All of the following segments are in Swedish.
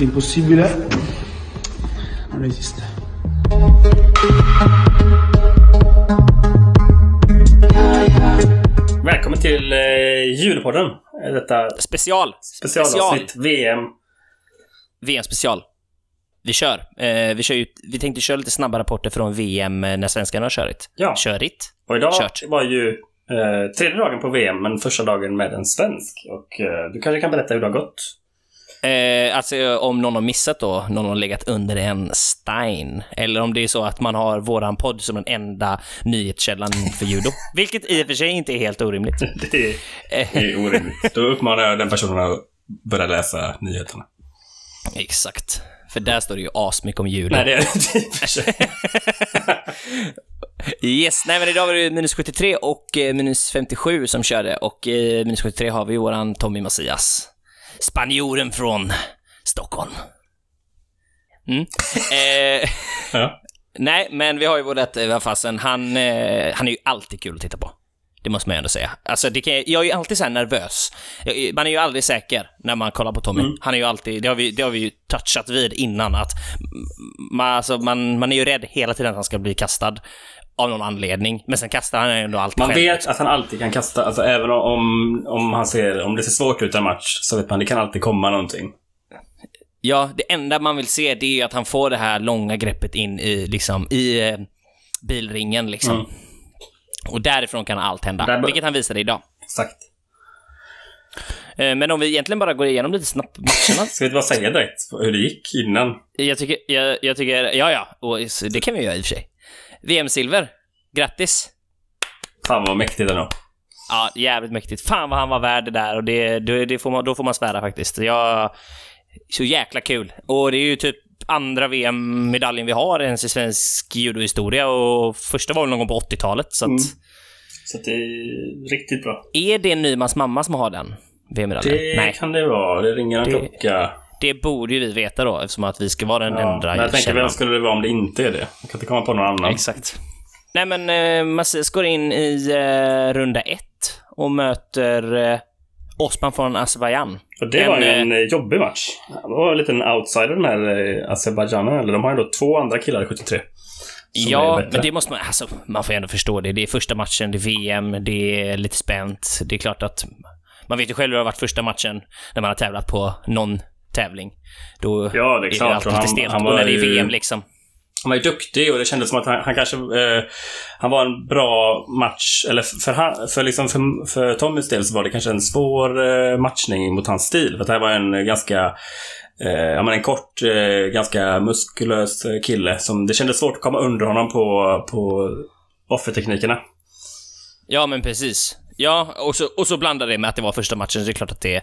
L'impossibile non esiste. Välkommen till eh, julpodden. Eh, Detta Special! specialavsnitt VM. VM-special. Vi kör. Eh, vi, kör ju, vi tänkte köra lite snabba rapporter från VM eh, när svenskarna har kört. Ja. Körigt. Och idag Kört. var ju eh, tredje dagen på VM, men första dagen med en svensk. Och eh, du kanske kan berätta hur det har gått? Eh, alltså om någon har missat då, någon har legat under en stein. Eller om det är så att man har våran podd som den enda nyhetskällan för judo. Vilket i och för sig inte är helt orimligt. Det är, det är orimligt. Då uppmanar jag den personen att börja läsa nyheterna. Exakt. För där står det ju asmycket om judo. Nej, det är det. Yes, nej men idag var det minus 73 och eh, minus 57 som körde och eh, minus 73 har vi våran Tommy Macias. Spanjoren från Stockholm. Mm. Eh, Ja. nej, men vi har ju vårat eh, fasen. Han, eh, han är ju alltid kul att titta på. Det måste man ju ändå säga. Alltså, det kan, jag är ju alltid så här nervös. Jag- Man är ju aldrig säker när man kollar på Tommy. Han är ju alltid, det har, vi, det har vi ju touchat vid innan, att man, alltså, man, man är ju rädd hela tiden att han ska bli kastad av någon anledning. Men sen kastar han ändå alltid Man själv. vet att han alltid kan kasta, alltså även om, om, han ser, om det ser svårt ut i en match, så vet man det kan alltid komma någonting. Ja, det enda man vill se det är att han får det här långa greppet in i, liksom, i eh, bilringen liksom. Mm. Och därifrån kan allt hända, Där vilket han visade idag. Exakt. Eh, men om vi egentligen bara går igenom lite snabbt matcherna. Ska vi bara säga direkt hur det gick innan? Jag tycker, jag, jag tycker, ja ja, och det kan vi göra i och för sig. VM-silver, grattis! Fan vad mäktigt ändå. Ja, jävligt mäktigt. Fan vad han var värd det där och det, det, det får man, då får man svära faktiskt. Jag, så jäkla kul. Och det är ju typ andra VM-medaljen vi har ens i svensk judohistoria och första var väl någon gång på 80-talet. Så att, Mm. Så det är riktigt bra. är det Nymans mamma som har den VM-medaljen? Det Nej, kan det vara. Det ringer en Det- klocka. Det borde ju vi veta då eftersom att vi ska vara den Ja, enda men jag tänker, vem skulle det vara om det inte är det? Jag kan inte komma på någon annan. Exakt. Nej men eh, Macias går in i eh, runda ett och möter eh, Osman från Azerbajdzjan. Och det En, var ju eh, en eh, jobbig match. Det var en liten outsider den här eh, Azerbajdzjanen. Eller de har ju ändå två andra killar i 73. som är Ja, men det måste man, alltså, man får ju ändå förstå det. Det är första matchen, det är VM, det är lite spänt. Det är klart att man vet ju själv hur det har varit första matchen när man har tävlat på någon tävling. Då Ja, det är klart. alltid Och lite han- stelt. han var när det är VM liksom. Han var ju duktig och det kändes som att han, han kanske... Eh, han var en bra match. Eller för, han, för, liksom för, för Tommys del så var det kanske en svår eh, matchning mot hans stil. För det här var en ganska... Eh, ja, men en kort, eh, ganska muskulös kille. Som det kändes svårt att komma under honom på, på offerteknikerna. Ja, men precis. Ja, och så, och så blandar det med att det var första matchen, så det är klart att det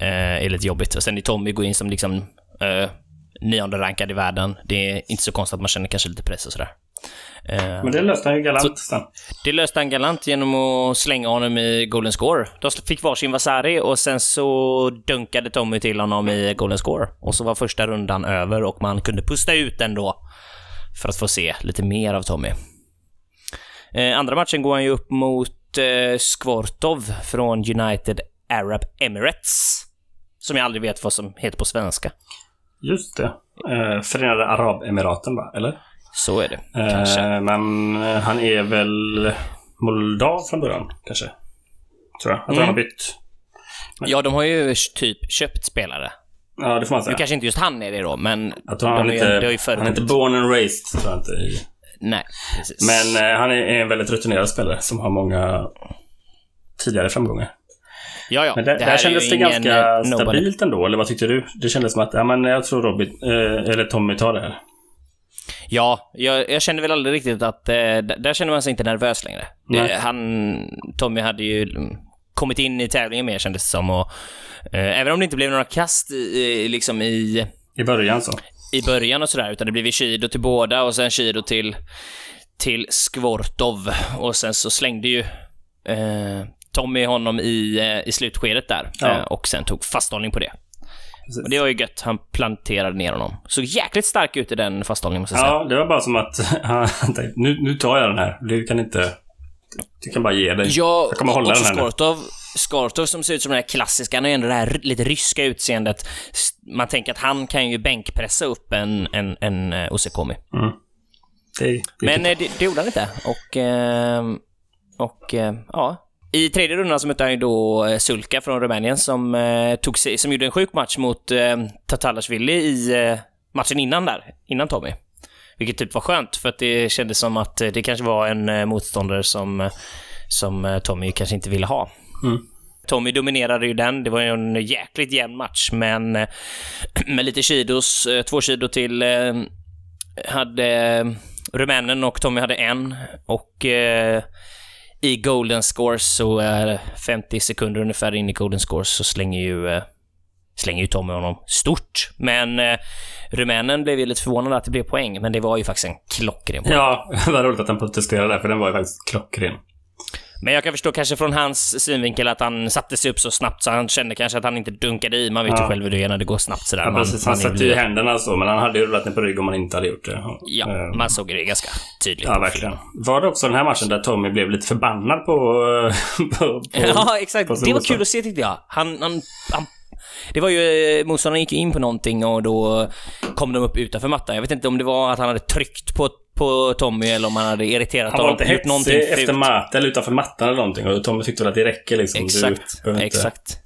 eh, är lite jobbigt. Och sen är Tommy går in som liksom eh, nionde rankad i världen. Det är inte så konstigt att man känner kanske lite press och sådär. Eh, Men det löste han ju galant sen. Det löste han galant genom att slänga honom i Golden Score. De fick varsin Vasari och sen så dunkade Tommy till honom i Golden Score. Och så var första rundan över och man kunde pusta ut ändå. För att få se lite mer av Tommy. Eh, andra matchen går han ju upp mot eh, Skvortov från United Arab Emirates. Som jag aldrig vet vad som heter på svenska. Just det. Eh, Förenade Arabemiraten, va? Eller? Så är det. Kanske. Eh, men eh, han är väl Moldav från början, kanske? Tror jag. Tror Mm. han har bytt. Ja, de har ju typ köpt spelare. Ja, det får man Nu säga. kanske inte just han är det då, men Jag tror han, de är är ju- inte, han är inte born and raised, tror jag inte. i- Nej, precis. Men eh, han är en väldigt rutinerad spelare som har många tidigare framgångar. Ja, ja. Men där, det där här kändes det ganska eh, nobody. stabilt ändå, eller vad tyckte du? Det kändes som att, ja men jag tror Robin, eh, eller Tommy tar det här. Ja, jag, jag kände väl aldrig riktigt att... Eh, där känner man sig inte nervös längre. Eh, han... Tommy hade ju mm, kommit in i tävlingen mer kändes det som och... Eh, även om det inte blev några kast i, liksom i, I början så. i början och sådär, utan det blev ju Shido till båda och sen Shido till, till Skvortov. Och sen så slängde ju eh, Tommy honom i, eh, i slutskedet där. Ja. Eh, och sen tog fasthållning på det. Precis. Och det var ju gött. Han planterade ner honom. Så jäkligt stark ut i den fasthållningen måste jag säga. Ja, det var bara som att han tänkte, nu, nu tar jag den här. Du kan inte Du kan bara ge dig. Ja, jag kommer hålla den här nu. Skortov, Skortov som ser ut som den här klassiska, han har ju ändå det här lite ryska utseendet. Man tänker att han kan ju bänkpressa upp en, en, en uh, Osekomi. Det, det Men eh, det, det gjorde han inte. Och, eh, och eh, ja. I tredje rundan så mötte han ju då eh, Sulka från Rumänien som, eh, tog sig, som gjorde en sjuk match mot eh, Tatalashvili i eh, matchen innan där, innan Tommy. Vilket typ var skönt, för att det kändes som att eh, det kanske var en eh, motståndare som, eh, som Tommy kanske inte ville ha. Tommy dominerade ju den. Det var ju en jäkligt jämn match, men med lite kilos, två kilo till hade rumänen och Tommy hade en. Och i golden scores så är 50 sekunder ungefär in i golden scores så slänger ju, eh, slänger ju Tommy honom stort. Men eh, rumänen blev ju lite förvånad att det blev poäng, men det var ju faktiskt en klockren poäng. Ja, det var roligt att han protesterade där, för den var ju faktiskt klockren. Men jag kan förstå kanske från hans synvinkel att han satte sig upp så snabbt så han kände kanske att han inte dunkade i. Man vet ju Ja. själv hur det är när det går snabbt sådär. Ja, man, precis. Han man satte ju händerna så, men han hade ju rullat ner på rygg om han inte hade gjort det. Ja, Eh, man såg det ganska tydligt Ja, verkligen. Var det också den här matchen där Tommy blev lite förbannad på... på, på Ja, exakt. på Det var kul att se tyckte jag. Han, han, han det var ju, eh, motståndaren gick ju in på någonting och då kom de upp utanför mattan. Jag vet inte om det var att han hade tryckt på, på Tommy eller om han hade irriterat Han var honom. inte hetsig efter fult. mat eller utanför mattan eller någonting. Och Tommy tyckte väl att det räcker liksom. Exakt, inte- exakt.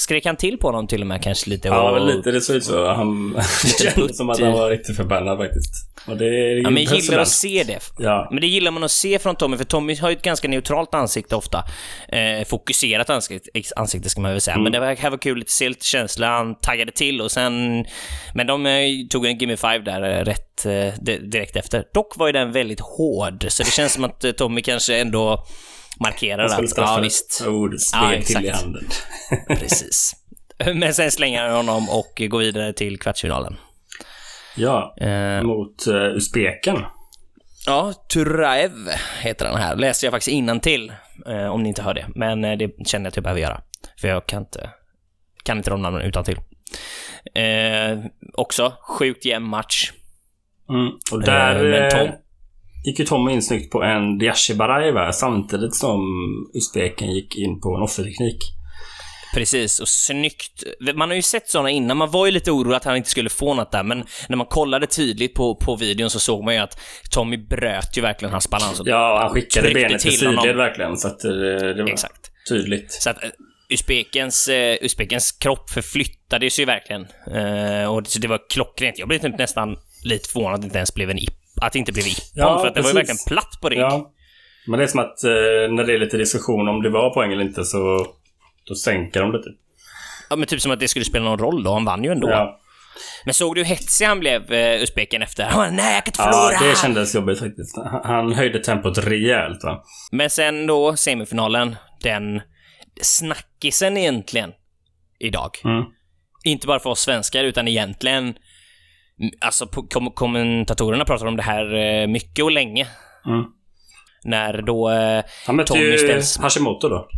Skrek han till på honom till och med kanske lite? Ja, och... lite det såg ut så. Han kände putt som att han var riktigt förbannad faktiskt. Och det är Ja, men jag gillar att se det. Ja. Men det gillar man att se från Tommy, för Tommy har ju ett ganska neutralt ansikte ofta. Eh, fokuserat ansikte, ansikte ska man väl säga. Men det var, här var kul att se lite känsla, han taggade till och sen... Men de eh, tog en Gimme Five där eh, rätt eh, di- direkt efter. Dock var ju den väldigt hård, så det känns som att eh, Tommy kanske ändå skulle att... Ja, visst. Ord Ja, sved till i handen. Precis. Men sen slänger han honom och går vidare till kvartsfinalen. Ja, Eh, mot uh, Uzbeken. Ja, Turaev heter han här. Läste jag faktiskt till eh, om ni inte hör det. Men eh, det känner jag att jag behöver göra. För jag kan inte, kan inte de namnen utan till. Eh, också sjukt jämn match. Mm. Och där Eh, men eh, Tom- gick ju Tommy in snyggt på en Diashi Baraeva samtidigt som Uzbeken gick in på en offerteknik. Precis, och snyggt. Man har ju sett sådana innan. Man var ju lite orolig att han inte skulle få något där, men när man kollade tydligt på, på videon så såg man ju att Tommy bröt ju verkligen hans balans. Ja, han skickade benet till sidled verkligen. Så att eh, det var Exakt. tydligt. Så att eh, Uzbekens, eh, Uzbekens kropp förflyttades ju verkligen. Eh, och det, så det var klockrent. Jag blev typ nästan lite förvånad att det inte ens blev en ipp. Att det inte blev ippon, Ja, för att det var ju verkligen platt på rygg. Ja. Men det är som att eh, när det är lite diskussion om det var poäng eller inte så då sänker de det typ. Ja, men typ som att det skulle spela någon roll då. Han vann ju ändå. Ja. Men såg du hur hetsig han blev, uh, Uzbeken, efter? Han bara, nej, jag kan inte ja, förlora! det kändes jobbigt faktiskt. Han- Han höjde tempot rejält va. Men sen då, semifinalen, den snackisen egentligen, idag. Mm. Inte bara för oss svenskar, utan egentligen... Alltså, kom kommentatorerna pratar om det här eh, mycket och länge. Mm. När då... eh, Han mötte Tommy ju ställs- Hashimoto då.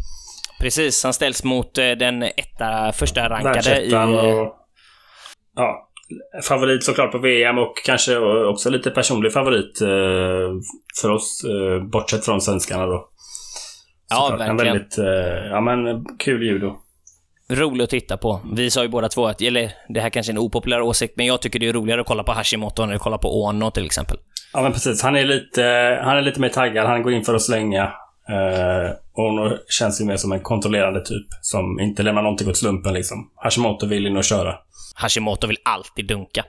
Precis, han ställs mot eh, den etta, första rankade i... Och... Ja. Favorit såklart på VM och kanske också lite personlig favorit för oss. Bortsett från svenskarna då. Ja, Såklart. En verkligen. väldigt, ja men kul judo. Rolig att titta på. Vi sa ju båda två att, eller det här kanske är en opopulär åsikt, men jag tycker det är roligare att kolla på Hashimoto än att kolla på Ono till exempel. Ja men precis. Han är lite, han är lite mer taggad. Han går in för att slänga. Eh, Ono känns ju mer som en kontrollerande typ. Som inte lämnar någonting åt slumpen liksom. Hashimoto vill in och köra. Hashimoto vill alltid dunka.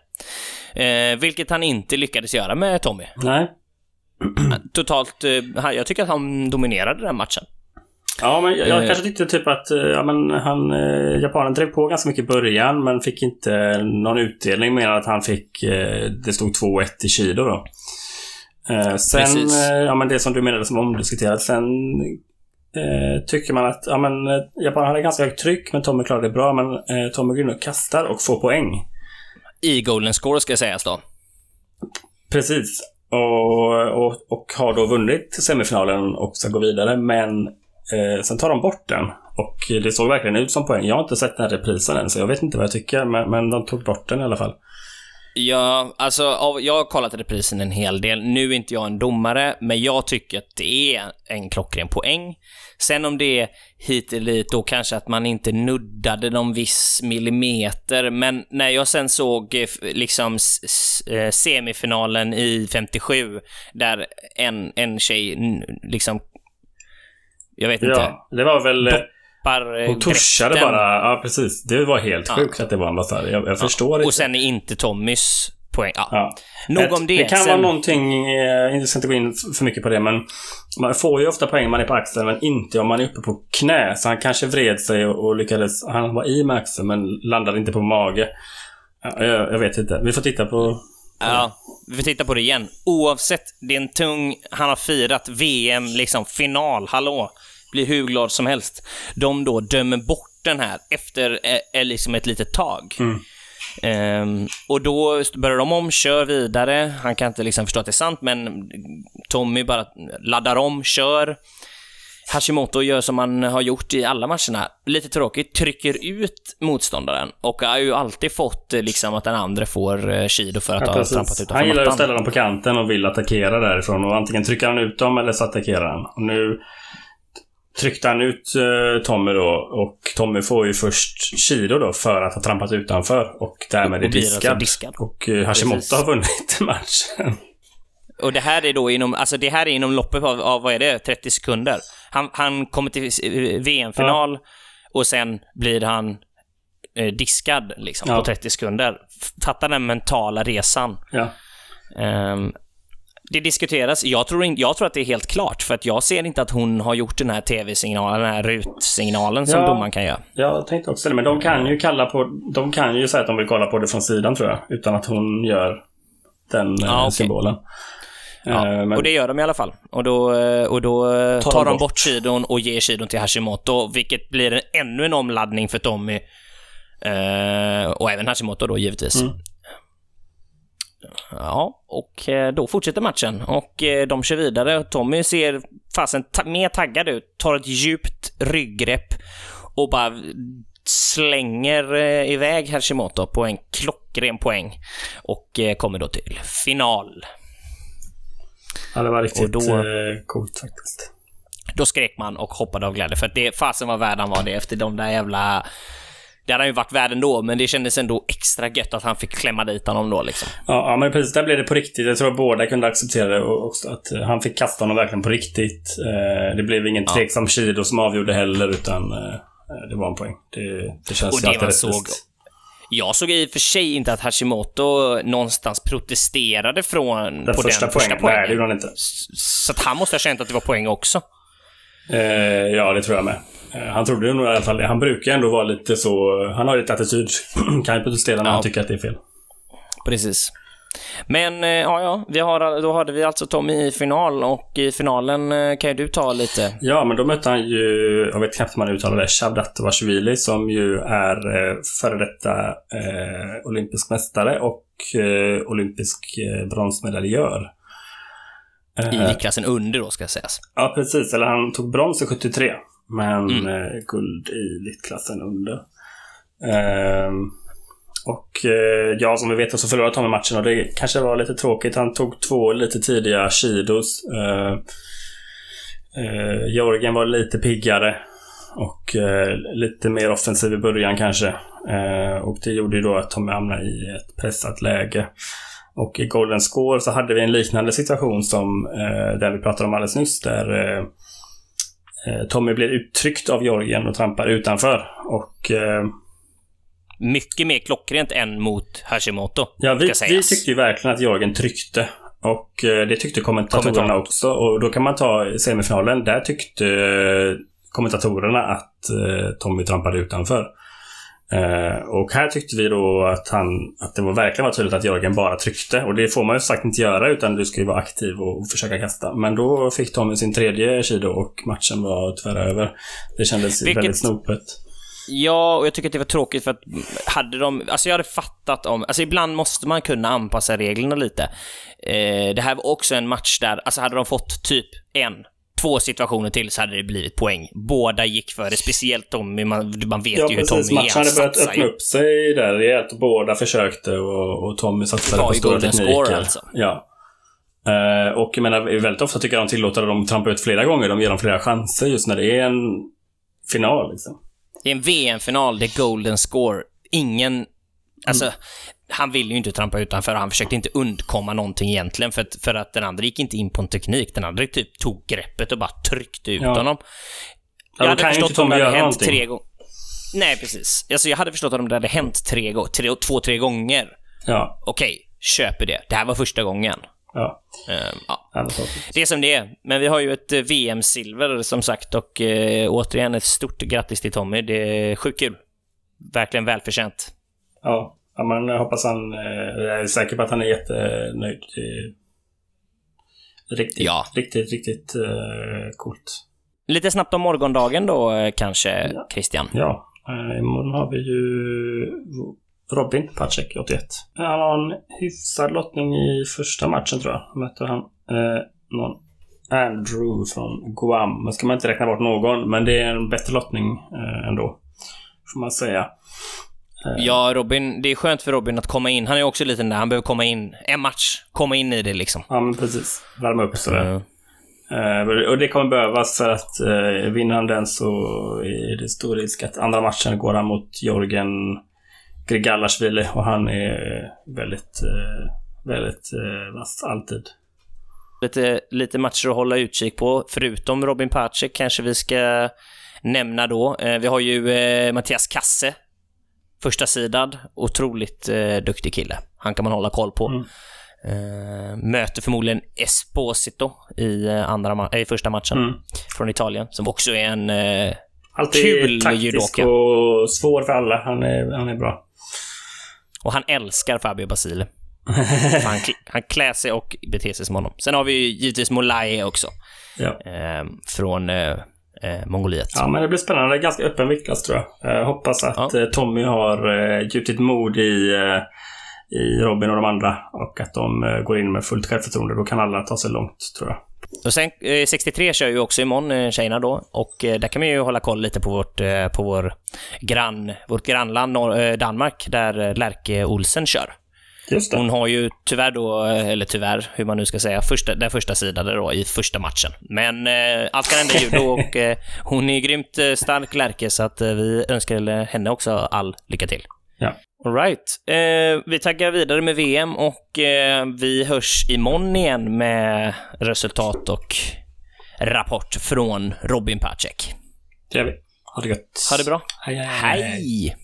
Eh, vilket han inte lyckades göra med Tommy. Nej. Totalt, eh, jag tycker att han dominerade den matchen. Ja, men jag, jag Eh. kanske tyckte typ att eh, ja, men han, eh, japanen drev på ganska mycket i början men fick inte någon utdelning mer än att han fick, eh, det stod 2-1 i Kido då. Eh, sen, Precis. eh, ja men det som du menade som omdiskuterat, sen tycker man att, ja men japanen hade ganska högt tryck men Tommy klarade det bra men eh, Tommy och kastar och får poäng. I Golden Score ska sägas då. Precis. Och, och, och har då vunnit semifinalen och ska gå vidare men eh, sen tar de bort den. Och det såg verkligen ut som poäng. Jag har inte sett den här reprisen än så jag vet inte vad jag tycker men, men de tog bort den i alla fall. Ja, alltså av- jag har kollat reprisen en hel del. Nu är inte jag en domare, men jag tycker att det är en klockren poäng. Sen om det är hit eller dit, då kanske att man inte nuddade någon viss millimeter, men när jag sen såg eh, liksom eh, semifinalen i 57, där en, en tjej liksom, jag vet inte, Ja, det var väl... eh, par eh, Hon tuschade bara. Ja, precis. Det var helt sjukt att det var en basar. Jag, jag förstår inte. Och sen är inte Tommys poäng. Ja. Ja. Nog om det. Det kan Sen- vara någonting, eh, jag ska inte gå in för mycket på det, men man får ju ofta poäng om man är på axeln, men inte om man är uppe på knä. Så han kanske vred sig och, och lyckades, han var i med axeln, men landade inte på mage. Ja, jag, jag vet inte. Vi får titta på... Ja, vi får titta på det igen. Oavsett, det är en tung... Han har firat VM, liksom final, hallå. Blir hur glad som helst. De då dömer bort den här efter eh, eh, liksom ett litet tag. Ehm, och då börjar de om, kör vidare. Han kan inte liksom förstå att det är sant, men Tommy bara laddar om, kör. Hashimoto gör som han har gjort i alla matcherna. Lite tråkigt, trycker ut motståndaren och har ju alltid fått eh, liksom att den andra får eh, Shido för att Ja, ha trampat utanför han gillar att ställa dem på kanten och vill attackera därifrån. Och antingen trycker han ut dem eller så attackerar han. Och nu tryckte han ut eh, Tommy då och Tommy får ju först Shido då för att ha trampat utanför och därmed är Och blir alltså diskad. diskad. Och eh, Hashimoto Precis. har vunnit matchen. Och det här är då inom, alltså det här är inom loppet av, av vad är det, 30 sekunder. Han, han kommer till eh, VM-final och sen blir han eh, diskad liksom Ja. på 30 sekunder. Fatta den mentala resan. Ja. Ehm, det diskuteras. Jag tror, in, jag tror att det är helt klart, för att jag ser inte att hon har gjort den här tv-signalen, den här rutsignalen som Ja. domaren kan göra. Jag tänkte också det, men de kan ju kalla på... De kan ju säga att de vill kolla på det från sidan tror jag. Utan att hon gör den eh, Ja, okej. symbolen. Ja, Eh, men, och det gör de i alla fall. Och då, eh, och då Tar tar, de de bort. bort Shidon och ger Shidon till Hashimoto, vilket blir en, ännu en omladdning för Tommy. Eh, och även Hashimoto då, givetvis. Mm. Ja, och eh, då fortsätter matchen. Och eh, de kör vidare. Tommy ser fasen ta- mer taggad ut, tar ett djupt rygggrepp och bara slänger eh, iväg Hashimoto på en klockren poäng. Och kommer då till final. ja, det var riktigt och då- coolt faktiskt. Då skrek man och hoppade av glädje, för att det, fasen var värd han var det efter de där jävla... Det hade han ju varit värd ändå, men det kändes ändå extra gött att han fick klämma dit honom då liksom. Ja, ja, men precis. Där blev det på riktigt. Jag tror att båda kunde acceptera det också. Att eh, han fick kasta honom verkligen på riktigt. Eh, det blev ingen tveksam Shido som avgjorde heller, utan eh, det var en poäng. Det, det känns Och det alltid rättvist. såg- Jag såg i och för sig inte att Hashimoto någonstans protesterade från Den på första den poängen. första Nej, poängen. det gjorde han inte. Så att han måste ha känt att det var poäng också. Eh, ja, det tror jag med. Eh, han trodde nog i alla fall. Han brukar ändå vara lite så... Han har lite attityd. kan ju protestera när han tycker att det är fel. Precis. Men, eh, ja, ja, vi har, då hade vi alltså Tommy i final och i finalen eh, kan ju du ta lite. Ja, men då mötte han ju, jag vet knappt hur man uttalar det, Shavdat Vashvili som ju är före detta eh, olympisk mästare och eh, olympisk eh, bronsmedaljör. I viktklassen under då, ska sägas. ja, precis. Eller han tog brons i 73, men Mm. eh, guld i viktklassen under. Ehm, och eh, ja, som vi vet så förlorade Tommy matchen och det kanske var lite tråkigt. Han tog två lite tidiga Shidos. Eh, eh, Georgien var lite piggare och eh, lite mer offensiv i början kanske. Eh, och det gjorde ju då att Tommy hamnade i ett pressat läge. Och i Golden Score så hade vi en liknande situation som eh, den vi pratade om alldeles nyss där eh, eh, Tommy blir uttryckt av Georgien och trampar utanför. Och eh, Mycket mer klockrent än mot Hashimoto, Ja, vi, vi tyckte ju verkligen att Jörgen tryckte. Och eh, det tyckte kommentatorerna Kommentatorn. också. Och då kan man ta semifinalen. Där tyckte eh, kommentatorerna att eh, Tommy trampade utanför. Eh, och här tyckte vi då att, han, att det var verkligen var tydligt att Jörgen bara tryckte. Och det får man ju sagt inte göra utan du ska ju vara aktiv och, och försöka kasta. Men då fick Tommy sin tredje kido och matchen var tyvärr över. Det kändes Vilket- väldigt snopet. Ja, och jag tycker att det var tråkigt för att hade de... Alltså jag hade fattat om... Alltså ibland måste man kunna anpassa reglerna lite. Eh, det här var också en match där, alltså hade de fått typ en, två situationer till så hade det blivit poäng. Båda gick för det, speciellt Tommy. Man, man vet Ja, ju hur. Tommy är. Matchen hade börjat öppna upp sig där rejält. Båda försökte och, och Tommy satsade på stora golden tekniker. score, alltså. Ja. Eh, och jag menar, väldigt ofta tycker jag de tillåter dem trampa ut flera gånger. De ger dem flera chanser just när det är en final. Liksom. Det är en VM-final, det är golden score. Ingen... Alltså, han ville ju inte trampa ut honom för han försökte inte undkomma någonting egentligen för att, för att den andra gick inte in på en teknik. Den andra typ tog greppet och bara tryckte ut Ja. honom. Ja, då kan inte om det hade hänt tre gånger. Nej, precis. Alltså, jag hade förstått om det hade hänt tre tre, två, tre gånger. Ja. Okej, köper det. Det här var första gången. Ja. Ehm, ja. Är. Det är som det är. Men vi har ju ett eh, VM-silver som sagt och eh, återigen ett stort grattis till Tommy. Det är sjukt kul. Verkligen välförtjänt. Ja. Ja, man hoppas han... eh, Jag är säker på att han är jättenöjd. Riktigt, Ja. riktigt, riktigt uh, coolt. Lite snabbt om morgondagen då eh, kanske, Ja. Christian. Ja, eh, imorgon har vi ju Robin Pacek, 81. Han har en hyfsad lottning i första matchen tror jag. Möter han eh, någon Andrew från Guam. Men ska man inte räkna bort någon, men det är en bättre lottning eh, ändå. Får man säga. Ja, Robin, det är skönt för Robin att komma in. Han är också lite där, han behöver komma in. En match, komma in i det liksom. Ja, men precis. Värma upp sådär. Mm. Eh, och det kommer behövas för att eh, vinner han den så är det stor risk att andra matchen går han mot Jorgen Grigalashvili och han är väldigt, eh, väldigt eh, vass alltid. Lite, lite matcher att hålla utkik på. Förutom Robin Pacek kanske vi ska nämna då. Eh, vi har ju eh, Mattias Kasse. Första sidad. Otroligt eh, duktig kille. Han kan man hålla koll på. Mm. Eh, möter förmodligen Esposito i, eh, andra ma- i första matchen Mm. från Italien, som också är en... Eh, Alltid Kul taktisk judoka. och svår för alla. Han är, han är bra. och han älskar Fabio Basile. han, han klär sig och beter sig som honom. Sen har vi ju givetvis Molaye också. Ja. Eh, från eh, eh, Mongoliet. ja, men det blir spännande. Ganska öppen viktklass tror jag. Jag hoppas att Ja. eh, Tommy har eh, gjutit mod i, eh, i Robin och de andra och att de eh, går in med fullt självförtroende. Då kan alla ta sig långt, tror jag. Och sen eh, 63 kör ju också imorgon, eh, tjejerna då. Och eh, där kan man ju hålla koll lite på vårt, eh, på vår grann, vårt grannland Nor- eh, Danmark, där eh, Lärke Olsen kör. Hon har ju tyvärr då, eller tyvärr, hur man nu ska säga, första, den första sidan då i första matchen. Men eh, allt kan hända i judo och eh, hon är grymt eh, stark Lärke, så att eh, vi önskar henne också all lycka till. Ja. Alright. Eh, vi taggar vidare med VM och eh, vi hörs imorgon igen med resultat och rapport från Robin Pacek. Det gör vi. Ha det gött. Ha det bra. Hej, hej, hej. Hej!